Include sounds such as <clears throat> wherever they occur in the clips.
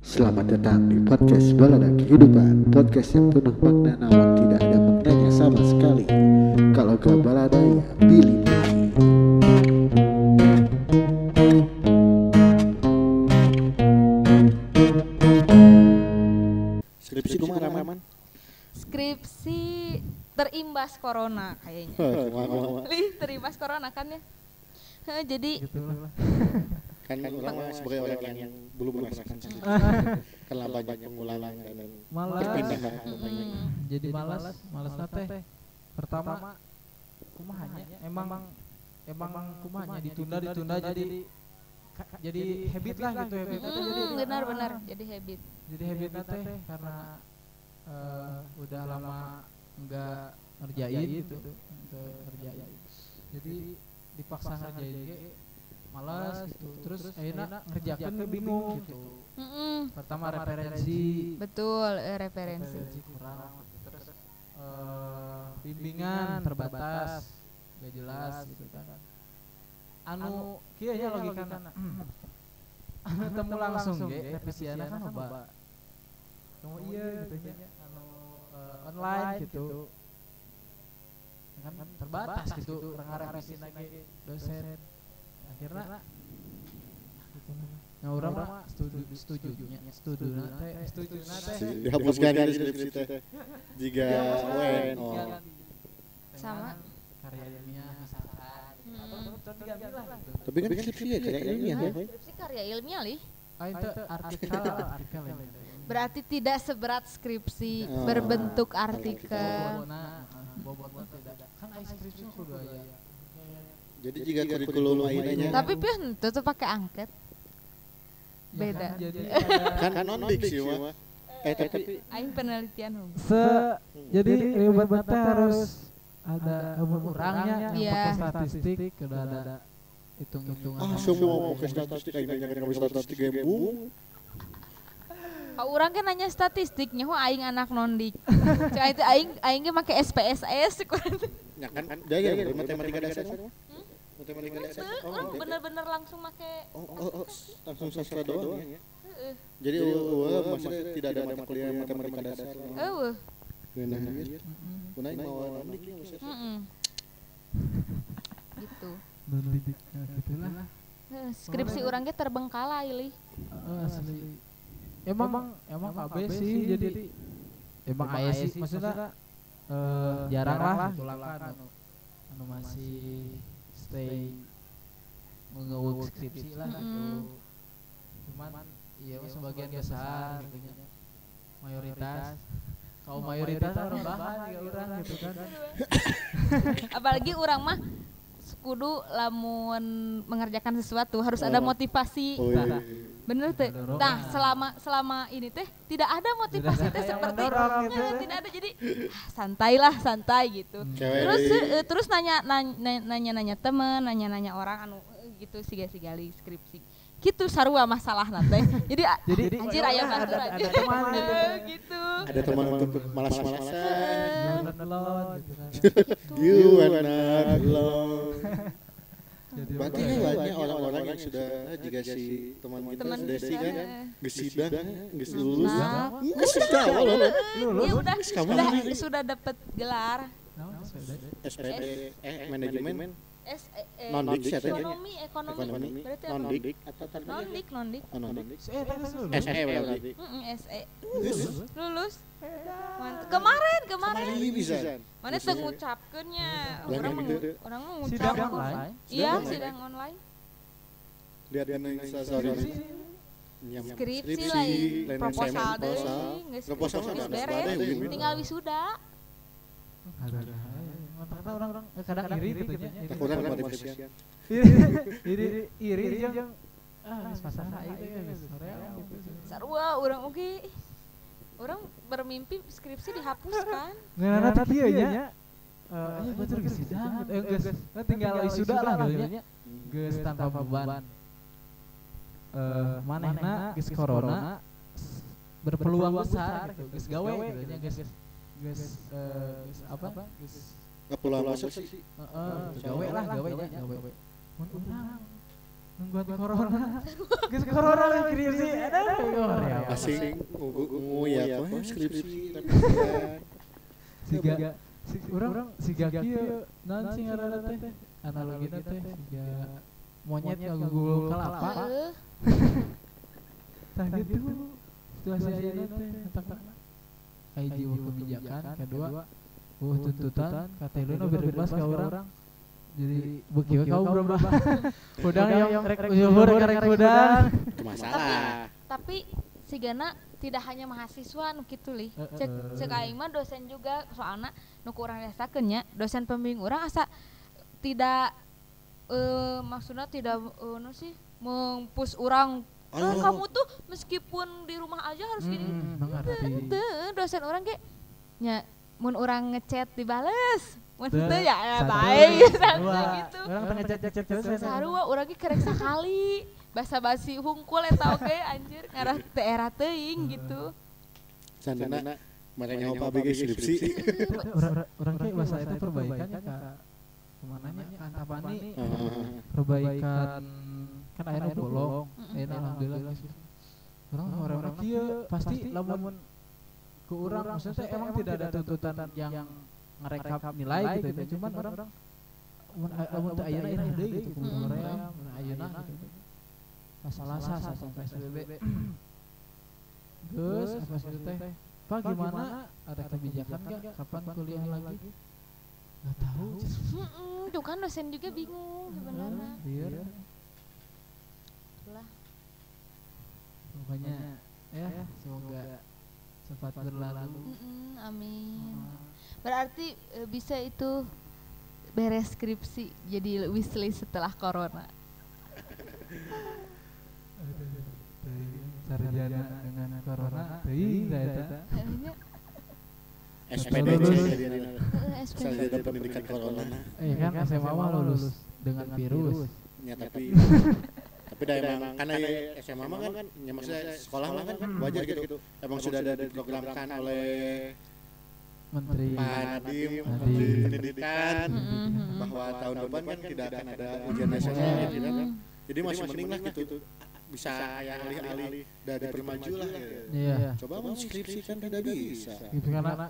Selamat datang di podcast Balada Kehidupan Podcast yang penuh makna namun tidak ada maknanya sama sekali Kalau gak balada ya pilih Skripsi kumaha Raman? Skripsi terimbas corona kayaknya. Lih, terimbas corona kan ya. Jadi <laughs> Kan orang mah sebagai orang yang belum merasakan skripsi Karena banyak pengulangan dan malas. perpindahan. Mm, jadi malas malas nate pertama kumahanya. emang emang kumahanya ditunda ditunda jadi jadi habit lah gitu habit nate jadi mm, benar-benar ah, jadi habit. jadi habit nate karena eh, udah lama enggak ngerjain gitu. enggak ngerjain. jadi dipaksa ngerjain ge malas gitu. terus akhirnya ngerjakan bingung gitu. Mm-mm, pertama referensi. betul eh, referensi. referensi kurang. Terus eh, bimbingan terbatas. gak jelas gitu kan. Anu kieu nya logikana? <clears throat> anu temu langsung ge? revisiana kan loba kamu iya gitu nya anu eh, online gitu. kan terbatas gitu. orang ngarevisi lagi. dosen akhirnya Nah, orang mah setuju setuju nya setuju nate setuju nate Dihapuskan dari skripsi teh Jika wen oh. Sama. karya gitu. Tapi kan skripsi ya kayak ilmiah ya Skripsi karya ilmiah lih. Ah, itu artikel artikel <laughs> ya. Berarti tidak seberat skripsi Oh. berbentuk Artikel. ah, tidak. Kan skripsi kudu aya. Jadi jika kurikulum lainnya Tapi henteu tuh pakai angket. Ya Beda. kan, <laughs> kan non dik sih mah. Eh tapi Aing penelitian hung. se jadi ribet teh harus ada umur orangnya yang pakai statistik udah ada hitung-hitungan. ah semua mau ke statistik aing nanya ke statistik gembung. Kau orang kan nanya statistiknya, oh aing anak nondik. <laughs> Cuma itu aing aing ge make SPSS. Ya kan dia ya matematika dasar dasar. Oh, Oh, bener-bener langsung make oh, oh, oh, langsung sastra doang ya. Heeh. Jadi maksudnya tidak ada mata kuliah matematika dasar. Eueuh. Benar ya. Punai mau dik ya. Heeh. Gitu. Nah, gitulah. Skripsi orang ge terbengkalai li. Oh, asli. Emang emang KB sih jadi emang aya sih maksudnya eh jarang lah tulangan anu anu masih skripsi lah gitu. Mm-mm. Cuman iya mah sebagian besar gitu. Mayoritas kaum mayoritas orang bahan juga orang gitu kan. <laughs> Apalagi orang mah kudu lamun mengerjakan sesuatu harus ada Oh. motivasi. Oh iya. Bener teh. Ada dorongan. Nah, selama selama ini teh tidak ada motivasi teh ada seperti mendorong gitu. Tidak ada jadi ah, santailah santai gitu. Cewek Terus eh, terus nanya nanya nanya, nanya temen, nanya nanya orang anu gitu siga sigali skripsi. Gitu sarua masalah teh. Jadi Jadi anjir aya ada- batur ada- ada teman gitu. Eh, gitu. Ada teman untuk malas-malasan. You are not alone. Jadi Berarti ya? banyak orang-orang yang sudah eh, jika si teman kita Teman Desi kita, kan gesidang, geus lulus. Nah, Geus sudah loh. Dia udah kamu sudah sudah dapat gelar sepeda? SPD eh manajemen S eh, eh, sih atau ekonomi ekonomi. Ekonomi. Berarti atau tadi non-dik non-dik Oh, non-dik. Eh, tak lulus. SE berarti. SE lulus. Kemarin kemarin. Bisa. mana tuh ngucapkeunnya Yang orang orang mau Sidang ngucap online. iya online. sidang online. Lihat yang instastory nyam skripsi lain proposal proposal. Proposal beres. tinggal wisuda Aduh, aduh. Ternyata orang eh, kadang iri gitu nya. Tak kurang motivasi. Iri iri iri jeung ah geus pasarna itu ya geus gitu. sarua urang oge orang bermimpi skripsi dihapuskan Ngeunana teh ieu nya. Eh, aya batur geus sidang gitu. Eh, geus eh, tinggal wisuda lah gitu nya. Geus tanpa beban. Eh, manehna geus corona berpeluang besar gitu. Geus gawe gitu nya geus geus eh, geus apa? Geus Pulang masuk sih. Heeh, gawe lah, gawe nya, gawe. Mun urang nungguan corona. Geus corona skripsi. Aduh, ya asing ungu ya apa? skripsi siga si orang siga kieu naon sing ngaranna teh. analogina teh siga monyet ngagugul kalapa Heeh. tah gitu. Situasi ayeuna teh. hiji uh kebijakan kedua uh tuntutan kateluna bebas ka urang jadi beuki we kau berapa udang yang rek zuhur karek udang Itu masalah. Tapi si Gana tidak hanya mahasiswa nu kitu li cek Heeh. cek aing mah dosen juga soalnya nu ku urang rasakeun nya dosen pembimbing urang asa tidak eh maksudnya tidak eh nu sih mempus orang. "Eh, Oh. kamu tuh meskipun di rumah aja harus gini Hmm, mengerti. Teu, dosen orang ge nya mun orang ngechat dibales. Teu ya ya baik <laughs> gitu. Orang tengah chat-chat terus ya. sarua urang ge kerek sakali. Basa-basi hungkul eta oge anjir. Ngarah teu era teuing gitu. Sandana mereka nyawa ABG skripsi? orang orang kayak bahasa itu perbaikan ya kak. Ke mananya ke Antapani. Heeh. <laughs> perbaikan kan akhirnya bolong. Alhamdulillah. orang orang orang kia pasti lamun ke orang maksudnya emang tidak ada tuntutan yang ngerekap nilai gitu ya cuman orang mun lamun teu ayeuna ira deui gitu kudu Mm-mm. hoream mun ayeuna gitu masalah sah sampai PSBB Gus, apa sih teh? Pak gimana? Ada kebijakan nggak? Kapan kuliah lagi? Nggak tahu. Tuh kan dosen juga bingung sebenarnya Iya. Itulah. Pokoknya ya semoga cepat berlalu. Mm-mm, amin berarti eh, bisa itu beres skripsi jadi wishlist setelah corona Sarjana dengan corona, teuing da eta. SPDC. Sarjana pendidikan corona Eh kan SMA mah lulus dengan virus. ya tapi <laughs> tapi dah emang karena ya SMA mah kan ya maksudnya sekolah mah kan wajar gitu. emang sudah ada diprogramkan oleh Menteri. Pak Nadiem. Menteri Pendidikan. Bahwa tahun depan kan tidak akan ada ujian nasional gitu kan. Jadi masih mending lah gitu. bisa yang alih-alih dari permaju lah gitu. Iya. coba mau skripsi kan tidak bisa. Gitu karena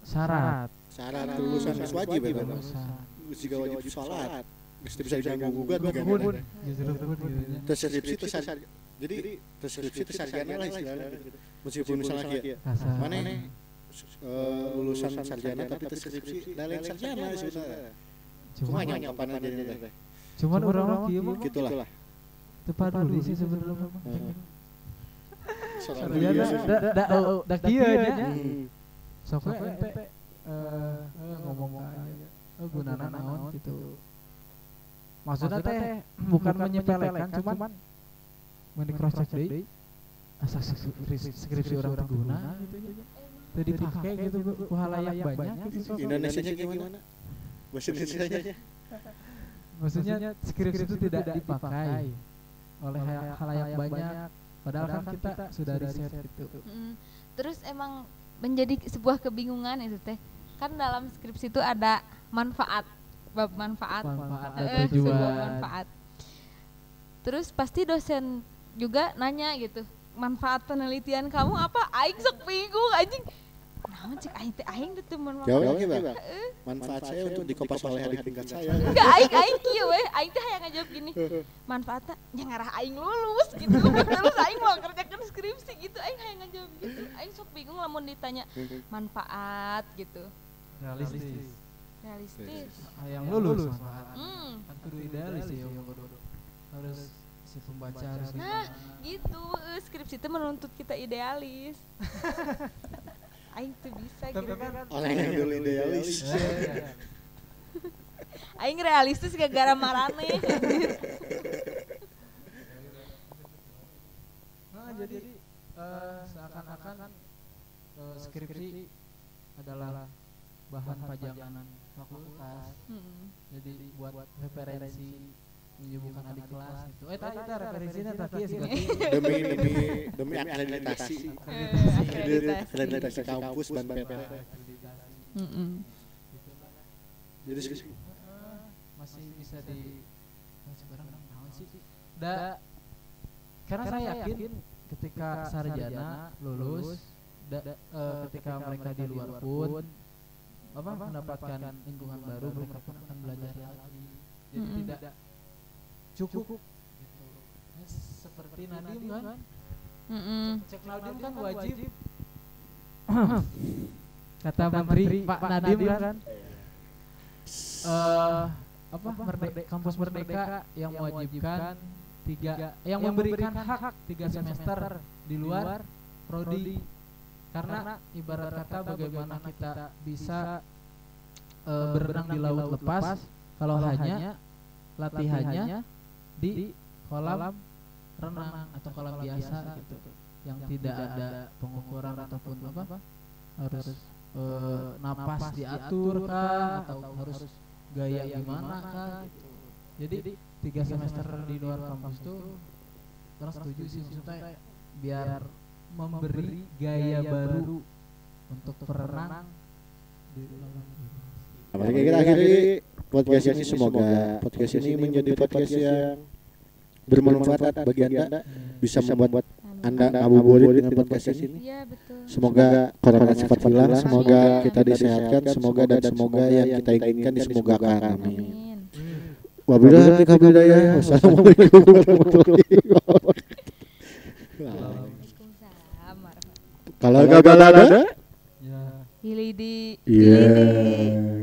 syarat. syarat lulusan wajib ya kan jika wajib sholat mesti bisa diganggu gugat kan Pun, justru pun gitu nya. terus skripsi itu jadi terus skripsi itu sarjana lah istilahnya. gitu. meskipun misalnya kayak Kasar. mana eh, lulusan sarjana tapi terus skripsi lain sarjana sebenarnya. Cuma Cuma hanya aja ini teh cuman orang orang mah gitulah tepat dulu sih sebenarnya Sarjana da da da kieu nya. Hmm. Sok ente eh eh, ngomong aja. Oh gunana naon gitu. Maksudnya teh bukan menyepelekan cuman mun cross check deui asa skripsi skripsi orang teu guna gitu ya. Teu dipake gitu ku halayak banyak gitu sok. Indonesia nya gimana? bahasa Indonesia nya Maksudnya skripsi itu tidak dipakai. oleh halayak banyak. padahal kan kita sudah riset gitu. Mm. Terus emang menjadi sebuah kebingungan itu teh. Kan dalam skripsi itu ada manfaat, bab manfaat. Manfaat Eh, sebuah tujuan. manfaat. Terus pasti dosen juga nanya gitu, manfaat penelitian kamu apa? Aing sok bingung anjing. Naon cek aing teh aing teh manfaat. jawab manfaat saya untuk dikopas oleh adik tingkat saya Enggak aing aing kieu we, aing teh hayang ngajawab gini. Manfaatnya nya ngarah aing lulus gitu. <laughs> Terus aing mau kerjakan skripsi gitu, aing hayang ngajawab gitu. Aing sok bingung lamun ditanya manfaat gitu. Realistis. Realistis. yang lulus. manfaat. Hmm. Kan kudu idealis sih ya harus si pembaca harus Nah, gitu. Eh, skripsi itu menuntut kita idealis. <laughs> Aing tuh bisa gitu. kan orang yang dulu idealis. aing realistis gara-gara marane. <laughs> Nah, jadi eh, seakan-akan eh, skripsi adalah bahan pajangan fakultas. Hmm. Jadi buat referensi menyembuhkan adik kelas gitu. Eh tadi kita referensinya tadi ya sih. <laughs> demi demi demi akreditasi akreditasi kampus dan PP Mm-mm. jadi masih bisa di oh, sekarang naon sih da karena saya yakin ketika sarjana lulus da- eh, ketika mereka di luar pun apa? Mendapatkan lingkungan baru mereka pun akan belajar lagi. jadi Mm-mm. tidak cukup. Gitu. Ya, seperti Nadim kan? Mm-mm. cek Nadim kan wajib. <coughs> kata menteri Pak Nadim kan? Eh apa? Merdeka kampus merdeka yang mewajibkan tiga yang memberikan hak tiga semester di luar prodi karena ibarat kata bagaimana kita bisa eh, berenang di laut lepas. kalau hanya latihannya di kolam renang atau kolam biasa gitu. yang tidak ada pengukuran ataupun apa? harus eh, napas diatur kah? atau harus gaya gimana kah? gitu. jadi tiga semester di luar kampus tuh terus setuju sih maksudnya biar memberi gaya baru untuk berenang di dalam Nah, mari kita akhiri podcast ini semoga podcast ini menjadi podcast yang bermanfaat bagi anda bisa membuat anda ngabuburit dengan podcast ini Iya betul. Semoga corona cepat hilang, semoga kita disehatkan, semoga dan semoga yang kita inginkan disemogakan. Amin. Amin. Wabillahi taufiq wal hidayah. Wassalamualaikum warahmatullahi wabarakatuh. Kalau gagal ada. Ya. Hilidi. Iya. hilidi